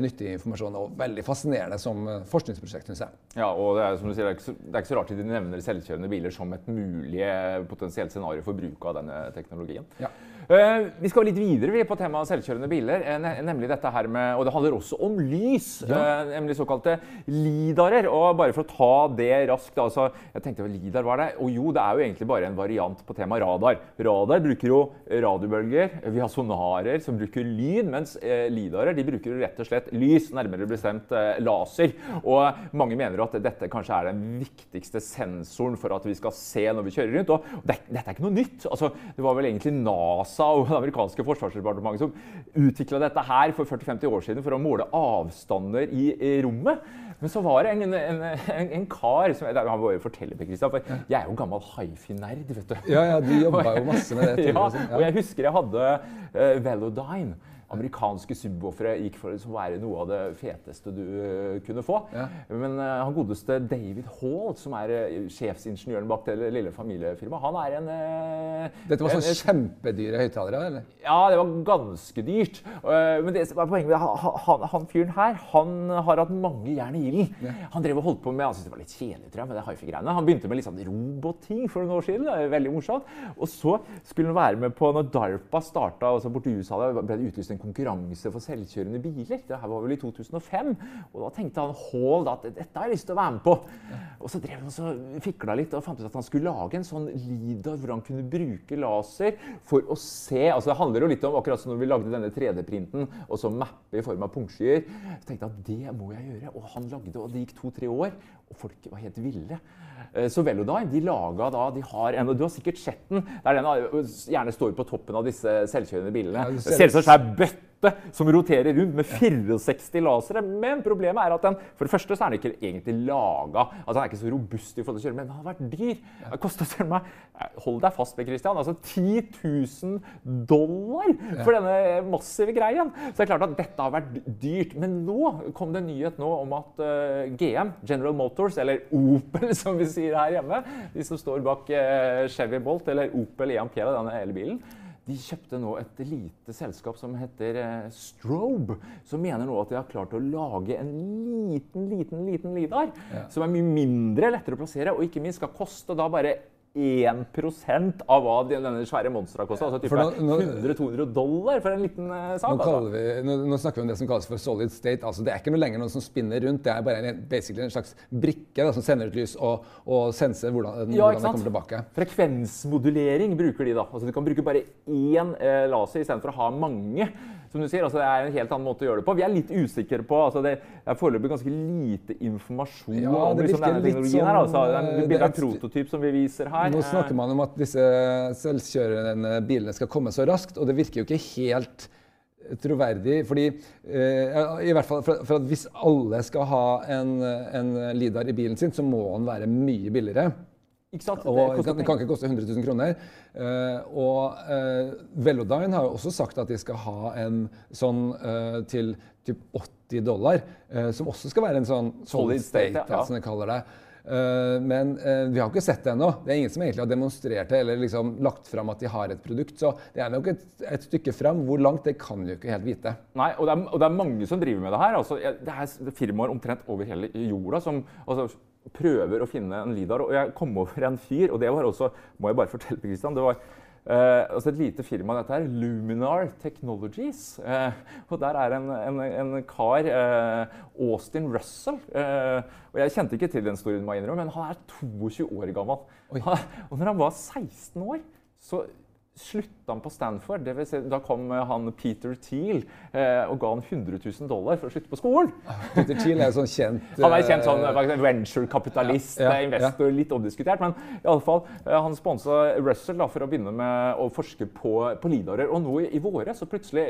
[SPEAKER 2] Nyttig informasjon og veldig fascinerende som eh, forskningsprosjekt, Synes jeg.
[SPEAKER 1] Ja, og det er, som du sier, det er, ikke så, det er ikke så rart de nevner selvkjørende biler som et mulig eh, potensielt scenario for bruk av denne teknologien.
[SPEAKER 2] Ja.
[SPEAKER 1] Uh, vi skal litt videre på temaet selvkjørende biler. Uh, nemlig dette her med, og Det handler også om lys, ja. uh, nemlig såkalte lidarer. og Bare for å ta det raskt altså, jeg tenkte Lidar, hva er det? Og jo, det er jo egentlig bare en variant på temaet radar. Radar bruker jo radiobølger. Vi har sonarer som bruker lyd, mens lidarer de bruker rett og slett lys, nærmere bestemt laser. Og Mange mener at dette kanskje er den viktigste sensoren for at vi skal se når vi kjører rundt. og det, Dette er ikke noe nytt. altså, Det var vel egentlig NASA NASA og det amerikanske forsvarsdepartementet som utvikla dette her for 40-50 år siden for å måle avstander i, i rommet. Men så var det en, en, en, en kar som, Han må jo fortelle meg, Christian, for jeg er jo gammel hifi-nerd. vet du.
[SPEAKER 2] Ja, ja, du jobba jo masse med det.
[SPEAKER 1] ja, og jeg husker jeg hadde uh, Velodyne amerikanske subwoofere gikk for å være noe av det feteste du uh, kunne få. Ja. Men uh, han godeste David Hall, som er uh, sjefsingeniøren bak det lille familiefirmaet, han er en
[SPEAKER 2] Dette var så kjempedyre høyttalere? eller?
[SPEAKER 1] Ja, det var ganske dyrt. men det som er poenget med han, han, han, fyren her, han har hatt mange jern i ilden. Ja. Han drev og holdt på med Han syntes det var litt kjedelig tror jeg, med det hifi-greiene. Han begynte med litt sånn robotting for noen år siden. det er veldig morsomt. Og så skulle han være med på når DARPA starta altså borti USA, da ble det utlyst en konkurranse for selvkjørende biler. Det her var vel i 2005. Og da tenkte han Hall at dette har jeg lyst til å være med på. Og så drev han og fikla litt og fant ut at han skulle lage en sånn lidar hvor han kunne bruke laser for å se altså Det handler jo litt om akkurat som når vi lagde denne 3D-printen og så mappe i form av punktskyer. Så tenkte at det må jeg gjøre. Og han lagde, og det gikk to-tre år, og folk var helt ville. Eh, så Velodyne de laga da de har en, og Du har sikkert sett den. der den gjerne står på toppen av disse selvkjørende bilene. Ja, ser ut som en svær bøtte som roterer rundt med 64 lasere. Men problemet er at den for det første så er den ikke egentlig laga altså Den er ikke så robust i forhold til kjøre, men den har vært dyr. Det kosta meg Hold deg fast med Christian, altså 10 000 dollar for denne massive greien. Så det er klart at dette har vært dyrt. Men nå kom det en nyhet nå om at uh, eh, GM, General Motors, eller Opel som vi sier her hjemme, de som står bak uh, Chevy Bolt eller Opel Ampere, denne elbilen, de kjøpte nå et lite selskap som heter eh, Strobe, som mener nå at de har klart å lage en liten, liten liten lidar. Ja. Som er mye mindre lettere å plassere, og ikke minst skal koste da bare 1% av hva denne svære monstera kosta. Altså type
[SPEAKER 2] nå- nå-
[SPEAKER 1] 100-200 dollar for en liten eh, sak.
[SPEAKER 2] Nå,
[SPEAKER 1] Altså.
[SPEAKER 2] vi, nå, nå snakker vi om det som kalles for solid state. altså Det er ikke noe lenger noe som spinner rundt. Det er bare en, en slags brikke da, som sender ut lys og, og senser hvordan,
[SPEAKER 1] Ja,
[SPEAKER 2] hvordan det kommer tilbake.
[SPEAKER 1] Frekvensmodulering bruker de da. Altså Du kan bruke bare én eh, laser istedenfor å ha mange. Som du sier, altså Det er en helt annen måte å gjøre det på. Vi er litt usikre på altså Det er foreløpig ganske lite informasjon
[SPEAKER 2] Ja,
[SPEAKER 1] om
[SPEAKER 2] det
[SPEAKER 1] liksom, denne teknologien. her. Altså. Det er
[SPEAKER 2] eh,
[SPEAKER 1] en
[SPEAKER 2] det er et-
[SPEAKER 1] prototyp som vi viser her.
[SPEAKER 2] Nå snakker man om at disse selvkjørende bilene skal komme så raskt, og det virker jo ikke helt troverdig. fordi eh, i hvert fall for, for at Hvis alle skal ha en, en Lidar i bilen sin, så må den være mye billigere.
[SPEAKER 1] Ikke sant?
[SPEAKER 2] Og
[SPEAKER 1] Det
[SPEAKER 2] kan, det kan ikke koste 100 000 kroner. Uh, og uh, Velodyne har jo også sagt at de skal ha en sånn uh, til typ 80 dollar, som også skal være en sånn solid,
[SPEAKER 1] state,
[SPEAKER 2] state,
[SPEAKER 1] ja.
[SPEAKER 2] som de kaller det. Men vi har ikke sett det ennå. Det er ingen som egentlig har demonstrert det eller liksom lagt fram at de har et produkt. Så det er nok et, et stykke fram. Hvor langt, det kan vi ikke helt vite.
[SPEAKER 1] Nei, og det, er, og det er mange som driver med det her. Altså, det er firmaer omtrent over hele jorda som altså, prøver å finne en lidar. Og jeg kom over en fyr, og det var også, må jeg bare fortelle, Christian, det var eh, altså et lite firma, dette her, Luminar Technologies. Eh, og der er en, en, en kar, eh, Austin Russell. eh, og jeg kjente ikke til den storyen, må jeg innrømme, men han er 22 år gammel. Han, og når han var 16 år, så slutta han på Stanford. Det vil si, da kom eh, han Peter Thiel eh, og ga han 100 000 dollar for å slutte på skolen.
[SPEAKER 2] Peter Thiel er jo sånn kjent
[SPEAKER 1] Han er kjent sånn
[SPEAKER 2] eh,
[SPEAKER 1] venture-kapitalist,
[SPEAKER 2] Ja, ja,
[SPEAKER 1] investor, investor, litt omdiskutert. Men i alle fall, eh, han sponsa Russell da, for å begynne med å forske på, på lidarer. Og nå i, i våre så plutselig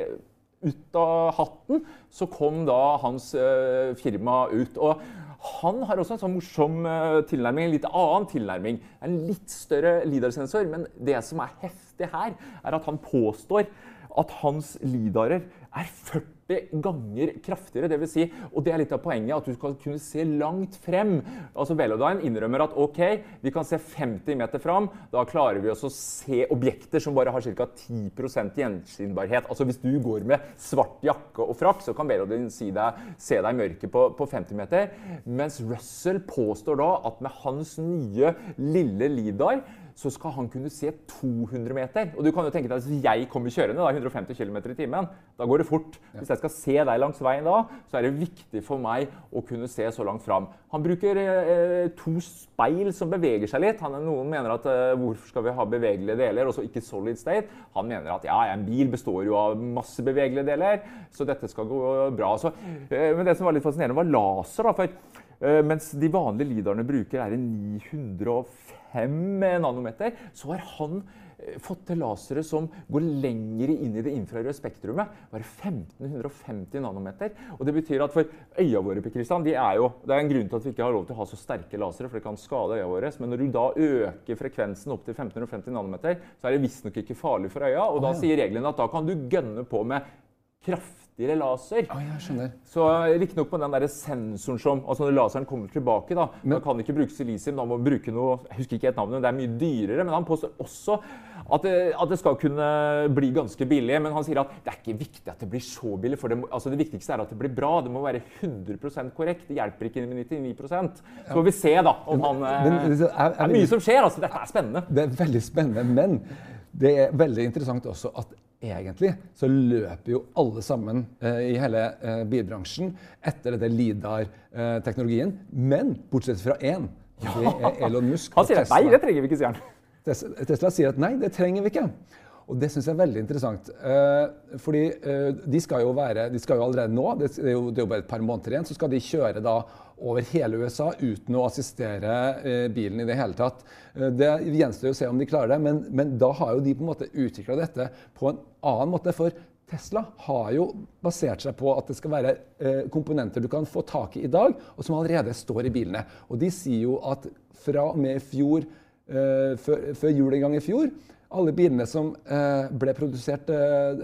[SPEAKER 1] ut av hatten så kom da hans eh, firma ut. Og han har også en sånn morsom eh, tilnærming, en litt annen tilnærming. En litt større LIDAR-sensor, men det som er heftig her, er at han påstår at hans lidarer er 40 ganger kraftigere. Det vil si, og det er litt av poenget, at du skal kunne se langt frem. Altså Velodyne innrømmer at ok, vi kan se 50 meter fram. Da klarer vi også å se objekter som bare har ca. 10% gjenskinnbarhet. Altså Hvis du går med svart jakke og frakk, så kan Velodyne si deg, se deg i mørket på, på 50 meter. Mens Russell påstår da at med hans nye lille lidar så skal han kunne se 200 meter. Og du kan jo tenke deg at Hvis jeg kommer kjørende da, 150 km i timen, da går det fort. Hvis jeg skal se deg langs veien da, så er det viktig for meg å kunne se så langt fram. Han bruker eh, to speil som beveger seg litt. Han, noen mener at eh, hvorfor skal vi ha bevegelige deler, og så ikke solid state? Han mener at ja, en bil består jo av masse bevegelige deler, så dette skal gå bra. Så, eh, men det som var litt fascinerende, var laser. da, for mens de vanlige lidarene bruker er en 905 nanometer, så har han eh, fått til lasere som går lenger inn i det infrarøde spektrumet. Bare 1550 nanometer. Og det betyr at for øya våre Kristian, de er jo, det er en grunn til at vi ikke har lov til å ha så sterke lasere, for det kan skade øya våre. Men når du da øker frekvensen opp til 1550 nanometer, så er det visstnok ikke farlig for øya. Og da sier reglene at da kan du gønne på med kraftigere laser.
[SPEAKER 2] Å, jeg skjønner.
[SPEAKER 1] Så Riktignok på den der sensoren som altså Når laseren kommer tilbake, da, da kan ikke bruke silisium. Da må man bruke noe jeg husker ikke helt navnet, men det er mye dyrere. Men han påstår også at det, at det skal kunne bli ganske billig. Men han sier at det er ikke viktig at det blir så billig. For det, altså det viktigste er at det blir bra. Det må være 100% korrekt. Det hjelper ikke med 99% Så får vi se da om han eh,
[SPEAKER 2] Men- men det er- er
[SPEAKER 1] Det er mye som skjer. altså Dette er spennende.
[SPEAKER 2] Det er veldig spennende, men det er veldig interessant også at egentlig så løper jo alle sammen eh, i hele eh, bilbransjen etter dette LIDAR-teknologien. men bortsett fra én. Ja. Det er Elon Musk
[SPEAKER 1] Han sier at nei, det trenger vi ikke, sier han.
[SPEAKER 2] Tesla, Tesla sier at nei, det trenger vi ikke. Og det syns jeg er veldig interessant. Eh, fordi eh, de skal jo være De skal jo allerede nå, det er jo, det er jo bare et par måneder igjen, så skal de kjøre da over hele USA uten å assistere eh, bilen i det hele tatt. Eh, det gjenstår å se om de klarer det, men, men da har jo de på en måte utvikla dette på en annen måte. For Tesla har jo basert seg på at det skal være eh, komponenter du kan få tak i i dag, og som allerede står i bilene. Og de sier jo at fra og med i fjor, eh, før, før jul en gang i fjor alle bilene som eh, ble produsert eh,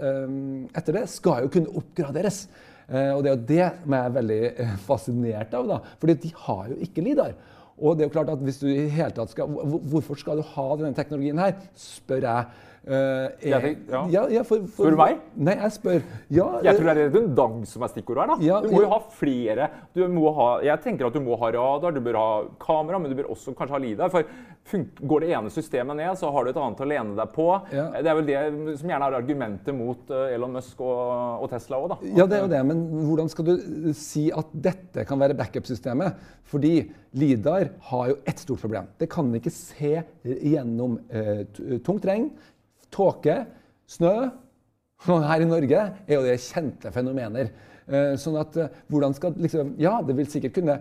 [SPEAKER 2] etter det, skal jo kunne oppgraderes. Eh, og det er jo det som jeg er veldig eh, fascinert av. da, fordi de har jo ikke LIDAR. Og det er jo klart at hvis du i hele tatt skal, Hvorfor skal du ha denne teknologien her, spør jeg. Eh,
[SPEAKER 1] Jeg tenk- ja.
[SPEAKER 2] ja, ja, for, for,
[SPEAKER 1] Spør du meg?
[SPEAKER 2] Nei, jeg spør. Ja,
[SPEAKER 1] Jeg tror det er redundans som er stikkordet her. da. Du må jo ha flere. Ha, jeg tenker at du må ha radar, du bør ha kamera, men du bør også kanskje ha LIDAR. For går det ene systemet ned, så har du et annet å lene deg på. Det er vel det som gjerne er argumentet mot eh, Elon Musk og, og Tesla òg, da.
[SPEAKER 2] Ja, det er jo det, men hvordan skal du si at dette kan være backup-systemet? Fordi Lidar har jo ett stort problem. Det kan ikke se gjennom eh, tungt regn, tåke, snø. Her i Norge er jo det kjente fenomener. Eh, sånn at eh, hvordan skal liksom Ja, det vil sikkert kunne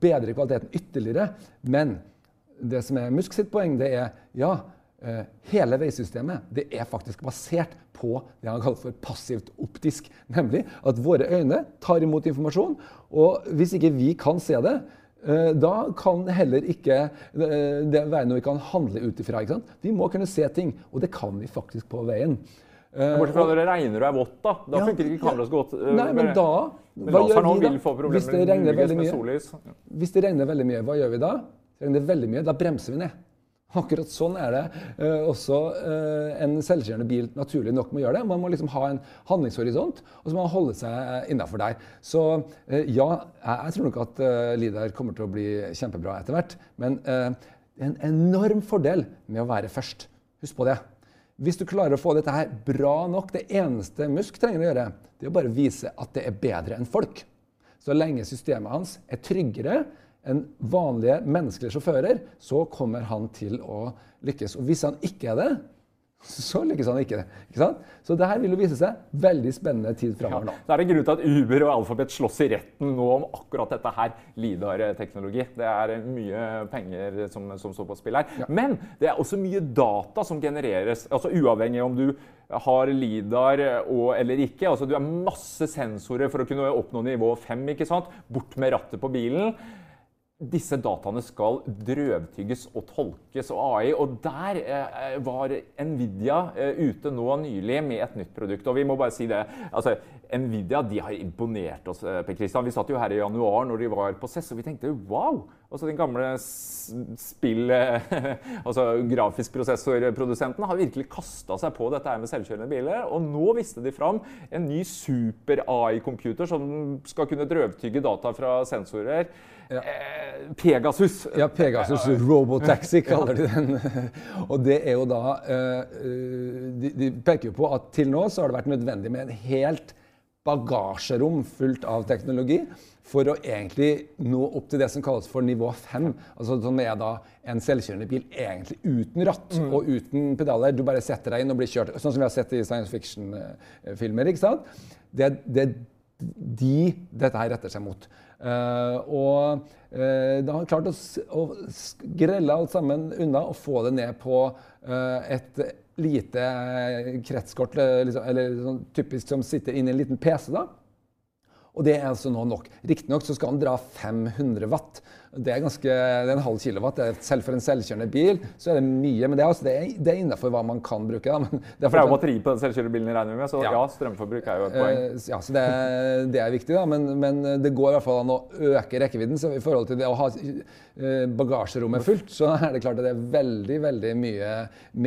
[SPEAKER 2] bedre kvaliteten ytterligere, men det som er Musk sitt poeng, det er ja, eh, hele veisystemet det er faktisk basert på det han kaller for passivt optisk. Nemlig at våre øyne tar imot informasjon, og hvis ikke vi kan se det, da kan heller ikke eh, det være noe vi kan handle ut ifra. Vi må kunne se ting, og det kan vi faktisk på veien. Eh,
[SPEAKER 1] Bortsett fra når det regner og er vått, da. Da
[SPEAKER 2] Ja,
[SPEAKER 1] funker ikke kameraet så godt. eh,
[SPEAKER 2] Nei, men da
[SPEAKER 1] Men
[SPEAKER 2] Hva gjør vi da? Hvis det mye? Hvis det regner veldig mye, hva gjør vi da? Regner det veldig mye, da bremser vi ned. Akkurat sånn er det. Eh, også eh, en selvkjørende bil naturlig nok må gjøre det. Man må liksom ha en handlingshorisont, og så må man holde seg innafor der. Så eh, ja, jeg, tror nok at eh, Lidar kommer til å bli kjempebra etter hvert. Men eh, det er en enorm fordel med å være først. Husk på det. Hvis du klarer å få dette her bra nok, det eneste Musk trenger å gjøre, det er å bare vise at det er bedre enn folk. Så lenge systemet hans er tryggere enn vanlige menneskelige sjåfører, så kommer han til å lykkes. Og hvis han ikke er det, så lykkes han ikke. ikke sant? Så det her vil jo vise seg veldig spennende tid
[SPEAKER 1] Ja,
[SPEAKER 2] framover nå.
[SPEAKER 1] det er en grunn til at Uber og Alphabet slåss i retten nå om akkurat dette her. Lidar-teknologi. Det er mye penger som, som står på spill her. Men det er også mye data som genereres. altså Uavhengig om du har Lidar og, eller ikke. altså Du har masse sensorer for å kunne oppnå nivå 5. ikke sant? Bort med rattet på bilen disse dataene skal drøvtygges og tolkes og AI. Og der eh, var Nvidia eh, ute nå nylig med et nytt produkt. Og vi må bare si det. Altså, Nvidia de har imponert oss. eh, Per Christian. Vi satt jo her i januar når de var på CES, og vi tenkte wow! Altså Den gamle spill... eh, altså grafisk prosessorprodusenten har virkelig kasta seg på dette her med selvkjørende biler. Og nå viste de fram en ny super-AI-computer som skal kunne drøvtygge data fra sensorer. Eh, Pegasus.
[SPEAKER 2] Ja, Pegasus Robotaxi kaller de den. Og det er jo da eh, eh, de, de peker jo på at til nå så har det vært nødvendig med en helt bagasjerom fullt av teknologi for å egentlig nå opp til det som kalles for nivå 5. Altså som er da en selvkjørende bil egentlig uten ratt og uten pedaler. Du bare setter deg inn og blir kjørt. Sånn som vi har sett i science fiction-filmer. ikke sant? Det, det er de dette her retter seg mot. Eh, og uh, da har han klart å, å grelle alt sammen unna og få det ned på eh, et lite kretskort, eh, liksom, eller sånn typisk som sitter inni en liten PC. da. Og det er altså nå nok. Riktignok så skal han dra 500 watt. Det er, ganske, det er en halv kilowatt. Det selv for en selvkjørende bil så er det mye. Men det er, altså, det er, det er innafor hva man kan bruke. Da. Men det er
[SPEAKER 1] jo batteri på den selvkjørende bilen, regner vi med. Så ja,
[SPEAKER 2] Ja.
[SPEAKER 1] strømforbruk er jo et poeng.
[SPEAKER 2] Eh, ja, så det, det er viktig, da. Men, men det går i hvert fall an å øke rekkevidden. Så i forhold til det å ha eh, bagasjerommet fullt, så er det klart at det er veldig veldig mye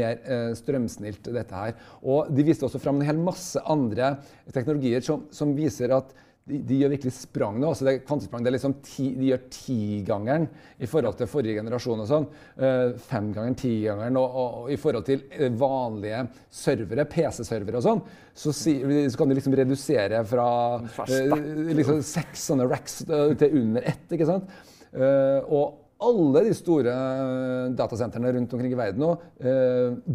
[SPEAKER 2] mer eh, strømsnilt, dette her. Og de viste også fram en hel masse andre teknologier som, som viser at de, de gjør virkelig sprang nå. altså det kvantesprang, det er liksom ti, De gjør tigangeren i forhold til forrige generasjon. og sånn. Uh, Femgangeren, tigangeren. Og, og, og i forhold til eh, vanlige servere, PC-servere og sånn, så, si, så kan de liksom redusere fra uh, liksom seks sånne racks uh, til under ett. ikke sant? Og alle de store datasentrene rundt omkring i verden nå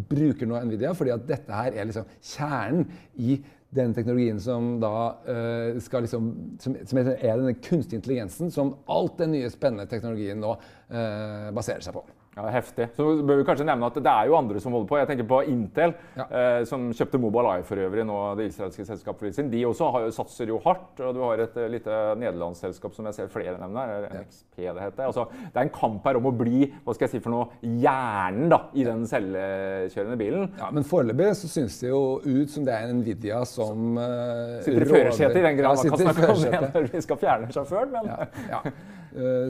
[SPEAKER 2] bruker nå Nvidia, fordi at dette her er liksom kjernen i den teknologien som da eh, skal liksom, som, som er denne kunstig intelligensen som alt den nye spennende teknologien nå eh, baserer seg på.
[SPEAKER 1] Ja, Heftig. Så bør vi kanskje nevne at det er jo andre som holder på. Jeg tenker på Intel,
[SPEAKER 2] Ja.
[SPEAKER 1] eh, som kjøpte Mobileye for øvrig, nå det israelske selskapet sin. De også har satser jo hardt. og Du har et uh, lite nederlandsselskap som jeg ser flere nevne her. NXP det heter. Altså, det er en kamp her om å bli hva skal jeg si for noe, hjernen da, i den selvkjørende bilen.
[SPEAKER 2] Ja, Men foreløpig så syns det jo ut som det er Nvidia som uh,
[SPEAKER 1] Sitter i førersetet i den grad man kan snakke om det når vi skal fjerne sjåføren. Men
[SPEAKER 2] Ja, ja. Eh,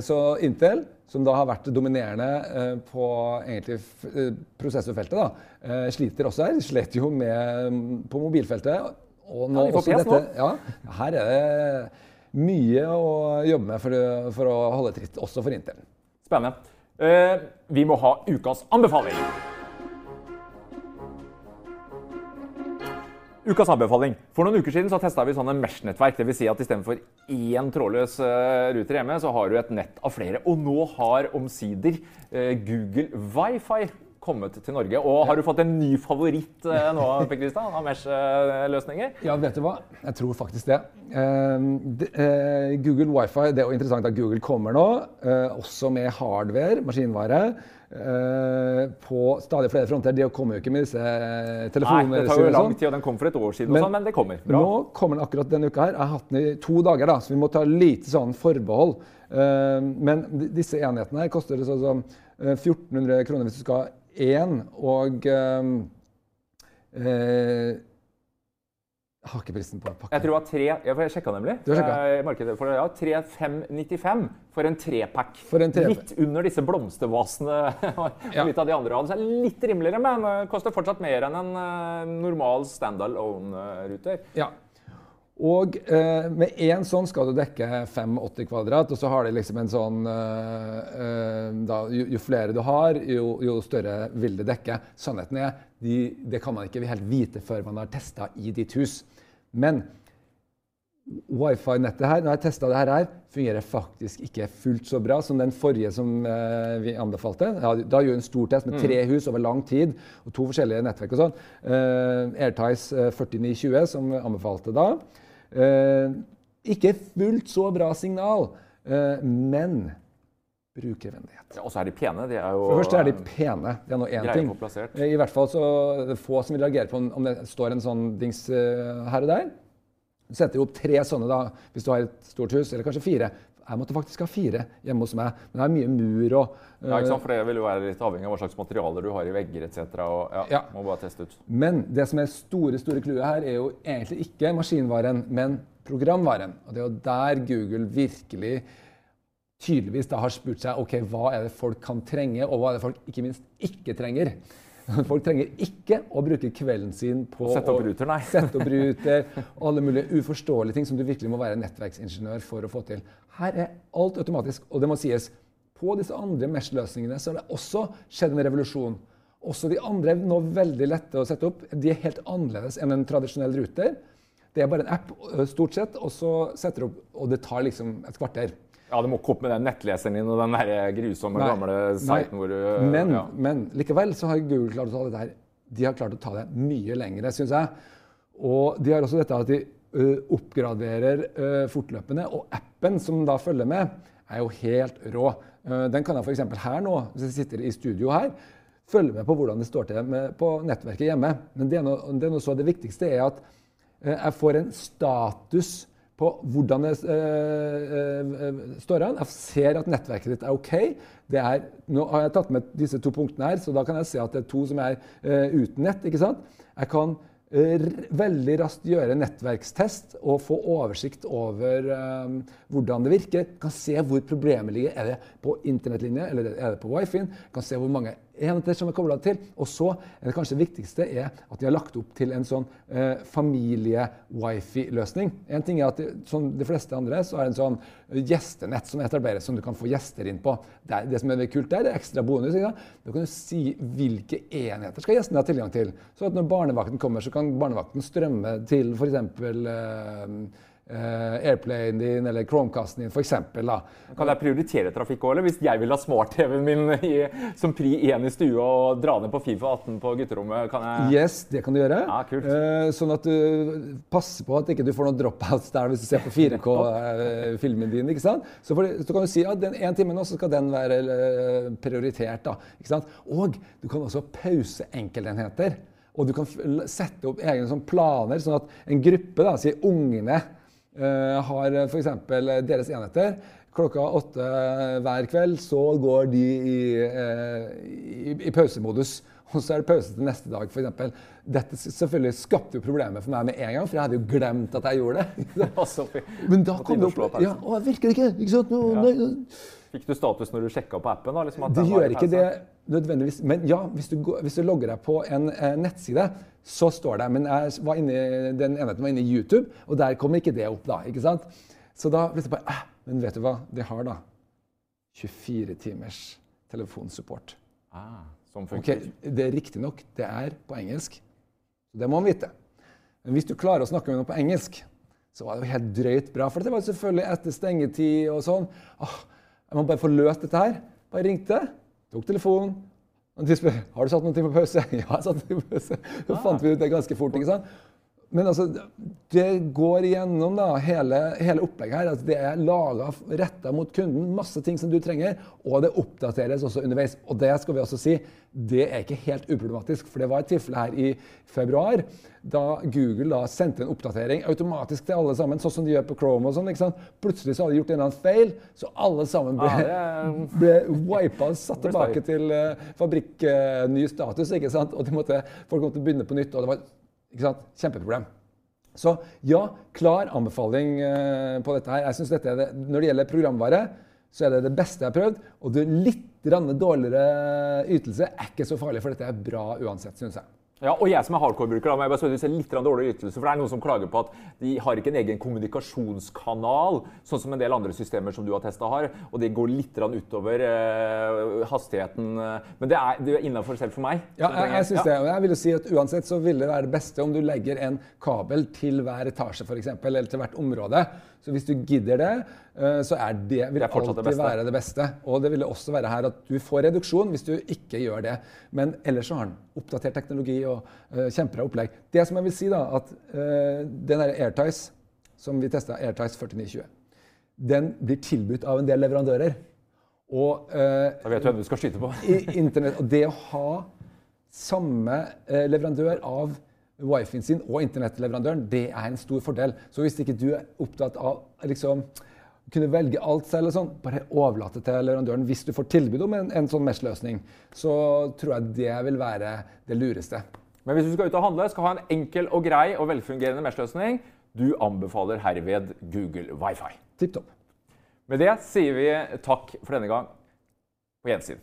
[SPEAKER 2] Så Intel, som da har vært dominerende eh, på egentlig eh, prosessorfeltet, da, eh, sliter også her. Slet jo med mm, på mobilfeltet. Og nå
[SPEAKER 1] Ja,
[SPEAKER 2] også dette, ja, her er det mye å jobbe med for, for å holde tritt, også for Intel.
[SPEAKER 1] Spennende. Eh, vi må ha ukas anbefaling. Ukas anbefaling. For noen uker siden så testa vi sånne Mesh-nettverk. Dvs. Si at istedenfor én trådløs uh, ruter hjemme, så har du et nett av flere. Og nå har omsider uh, Google Wifi kommet til Norge. Og har du fått en ny favoritt uh, nå, Per Kristian, av Mesh-løsninger?
[SPEAKER 2] Ja, vet du hva? Jeg tror faktisk det. Ehm, Google Wifi, Det er jo interessant at Google kommer nå, også med hardware, maskinvare. Uh, på stadig flere fronter. De kommer jo ikke med disse telefonene.
[SPEAKER 1] Nei, det tar jo lang tid, og den kom for et år siden, men, sånn, men det kommer. Bra.
[SPEAKER 2] Nå kommer den akkurat denne uka her. Jeg har hatt den i to dager, da, så vi må ta lite sånn forbehold. Uh, men disse enhetene her koster sånn som 1400 kroner hvis du skal ha én, og har ikke prisen på pakken.
[SPEAKER 1] Jeg tror det var tre, jeg sjekka nemlig.
[SPEAKER 2] Du har
[SPEAKER 1] markedet for ja, 3595 for en trepack.
[SPEAKER 2] For tre
[SPEAKER 1] litt under disse blomstervasene og litt av de andre hadde. Så litt rimeligere, men uh, koster fortsatt mer enn en uh, normal standalone-ruter.
[SPEAKER 2] Ja. Og eh, med én sånn skal du dekke 85 kvadrat, og så har de liksom en sånn da, jo, jo, flere du har, jo, jo, større vil det dekke. Sannheten er de, det kan man ikke helt vite før man har testa i ditt hus. Men wifi-nettet her, når jeg testa det her, fungerer faktisk ikke fullt så bra som den forrige som eh, vi anbefalte. Ja, da gjorde en stor test med tre mm. hus over lang tid og to forskjellige nettverk. og sånn. Eh, Airties 4920, eh, som vi anbefalte da. Eh, ikke fullt så bra signal, men brukervennlighet.
[SPEAKER 1] Ja, og så er de pene. De er jo,
[SPEAKER 2] For det første er de pene. Det er nå én ting. I hvert fall så det er få som vil reagere på om det står en sånn dings uh, her og der. Du setter opp tre sånne da, hvis du har et stort hus, eller kanskje fire. Jeg måtte faktisk ha fire hjemme hos meg. Men det er mye mur og uh,
[SPEAKER 1] Ja, ikke sant? For det vil jo være litt avhengig av hva slags materialer du har i vegger etc. Og, ja, ja. Må bare teste ut.
[SPEAKER 2] Men det som er store store clouet her, er jo egentlig ikke maskinvaren, men programvaren. Og det er jo der Google virkelig tydeligvis da har spurt seg ok, hva er det folk kan trenge, og hva er det folk ikke minst ikke trenger. Folk trenger ikke å bruke kvelden sin på
[SPEAKER 1] å sette opp ruter, nei.
[SPEAKER 2] sette opp ruter alle mulige uforståelige ting som du virkelig må være nettverksingeniør for å få til. Her er alt automatisk, og det må sies. På disse andre Mesh-løsningene så har det også skjedd en revolusjon. Også de andre er nå veldig lette å sette opp. De er helt annerledes enn en tradisjonell ruter. Det er bare en app, stort sett, og så setter du opp, og det tar liksom et kvarter.
[SPEAKER 1] Ja, Du må ikke opp med den nettleseren din og den der grusomme nei, gamle siten hvor du
[SPEAKER 2] men, ja. men, likevel så har Google klart å ta det der. De har klart å ta det mye lengre, syns jeg. Og de har også dette at de uh, oppgraderer uh, fortløpende. Og appen som da følger med, er jo helt rå. Uh, den kan jeg f.eks. her nå, hvis jeg sitter i studio her, følge med på hvordan det står til med, på nettverket hjemme. Men det, er noe, det, er noe så det viktigste er at jeg får en status på hvordan det uh, uh, står an. Jeg ser at nettverket ditt er OK. Er, nå har jeg tatt med disse to punktene her, så da kan jeg se at det er to som er uten nett. ikke sant? Jeg kan veldig raskt gjøre nettverkstest og få oversikt over um, hvordan det virker. Kan se hvor problemet ligger. Er det på internettlinje eller er det på wifi-en? Kan se hvor mange enheter som er kobla til. Og så er det kanskje viktigste er at de har lagt opp til en sånn eh, familie-wifi-løsning. En ting er at det, Som de fleste andre så er det en sånn gjestenett som etableres, som du kan få gjester inn på. Det, det som er kult der, det er ekstra bonus. Da kan du si hvilke enheter skal gjestene ha tilgang til. Så at når barnevakten kommer, så kan barnevakten strømme til f.eks. Eh, Airplayen din eller Chromecasten din, f.eks.
[SPEAKER 1] Kan jeg prioritere trafikk òg, eller hvis jeg vil ha smart-TV-en min i, som pri 1 i stua og dra ned på Fifa 18 på gutterommet? Kan jeg
[SPEAKER 2] Yes, det kan du gjøre.
[SPEAKER 1] Ja, kult.
[SPEAKER 2] Uh, sånn at du passer på at ikke du får noen dropouts der hvis du ser på 4K-filmen uh, din. ikke sant? Så, for, så, kan du si at den ene time nå så skal den være prioritert. da, ikke sant? Og du kan også pause enkeltenheter. Og du kan sette opp egne sånn planer, sånn at en gruppe, da, sier ungene Eh, har f.eks. deres enheter. Klokka åtte hver kveld så går de i, eh, i, i pausemodus. Og så er det pause til neste dag, f.eks. Dette selvfølgelig skapte jo problemer for meg med en gang, for jeg hadde jo glemt at jeg gjorde det. Men da kom det opp Ja, å, virker det ikke? ikke sant? Nå, ja.
[SPEAKER 1] Fikk du status når du sjekka på appen? da? Liksom
[SPEAKER 2] det gjør ikke det nødvendigvis. Men ja, hvis du, hvis du logger deg på en eh, nettside, så står det Men jeg var inne, den enheten var inne i YouTube, og der kom ikke det opp. da, ikke sant? Så da det bare eh, Men vet du hva? Det har da 24 timers telefonsupport.
[SPEAKER 1] Ah, som
[SPEAKER 2] Ok,
[SPEAKER 1] Okay,
[SPEAKER 2] Det er riktignok, det er på engelsk. Det må man vite. Men hvis du klarer å snakke med noen på engelsk, så var det jo helt drøyt bra. For det var selvfølgelig etter stengetid og sånn. Åh, jeg må bare få løst dette her. Bare ringte, tok telefonen. Og de spør har du satt ting på pause. Ja, jeg har satt noe på pause. Så fant vi ut det ganske fort. ikke sant? Men altså, det går igjennom da, hele, hele opplegget her. Altså, det er laga retta mot kunden. Masse ting som du trenger. Og det oppdateres også underveis. Og det skal vi også si, det er ikke helt uproblematisk. For det var et tilfelle her i februar da Google da sendte en oppdatering automatisk til alle sammen, sånn som de gjør på Chrome. og sånn, ikke sant? Plutselig så hadde de gjort en eller annen feil, så alle sammen ble,
[SPEAKER 1] Ja,
[SPEAKER 2] ble wipa og satt tilbake til uh, fabrikkny status. ikke sant? Og de måtte, folk måtte begynne på nytt. og det var? Kjempeproblem. Så ja, klar anbefaling eh, på dette her. Jeg synes dette er det, Når det gjelder programvare, så er det det beste jeg har prøvd. Og det litt dårligere ytelse er ikke så farlig, for dette er bra uansett, syns jeg.
[SPEAKER 1] Ja, og jeg som er hardcore-bruker, må jeg bare ser litt dårlig ytelse. For det er noen som klager på at de har ikke en egen kommunikasjonskanal, sånn som en del andre systemer som du har testa har. Og det går litt utover eh, hastigheten. Men det er, det er innafor selv for meg.
[SPEAKER 2] Ja, jeg, jeg synes
[SPEAKER 1] Ja.
[SPEAKER 2] det. Og jeg vil si at uansett så vil det være det beste om du legger en kabel til hver etasje, eksempel, eller til hvert område. Så hvis du gidder det, eh, så er det, vil
[SPEAKER 1] Det er
[SPEAKER 2] alltid
[SPEAKER 1] det
[SPEAKER 2] være det beste. Og det vil også være her at du får reduksjon hvis du ikke gjør det. Men ellers så har den oppdatert teknologi og uh, kjempebra opplegg. Det som jeg vil si, da, at uh, den der AirTice som vi testa, AirTice 4920, den blir tilbudt av en del leverandører. Og uh,
[SPEAKER 1] Da vet du hvem du skal skyte på.
[SPEAKER 2] i internett. Og det å ha samme leverandør av wifien sin og internettleverandøren, det er en stor fordel. Så hvis ikke du er opptatt av liksom kunne velge alt selv, og sånn, bare overlate til leverandøren hvis du får tilbud om en, en sånn Mesh-løsning. Så tror jeg det vil være det lureste.
[SPEAKER 1] Men hvis du skal ut og handle, skal ha en enkel og grei og velfungerende Mesh-løsning, du anbefaler herved Google Wifi.
[SPEAKER 2] Tipp topp.
[SPEAKER 1] Med det sier vi takk for denne gang. På gjensyn.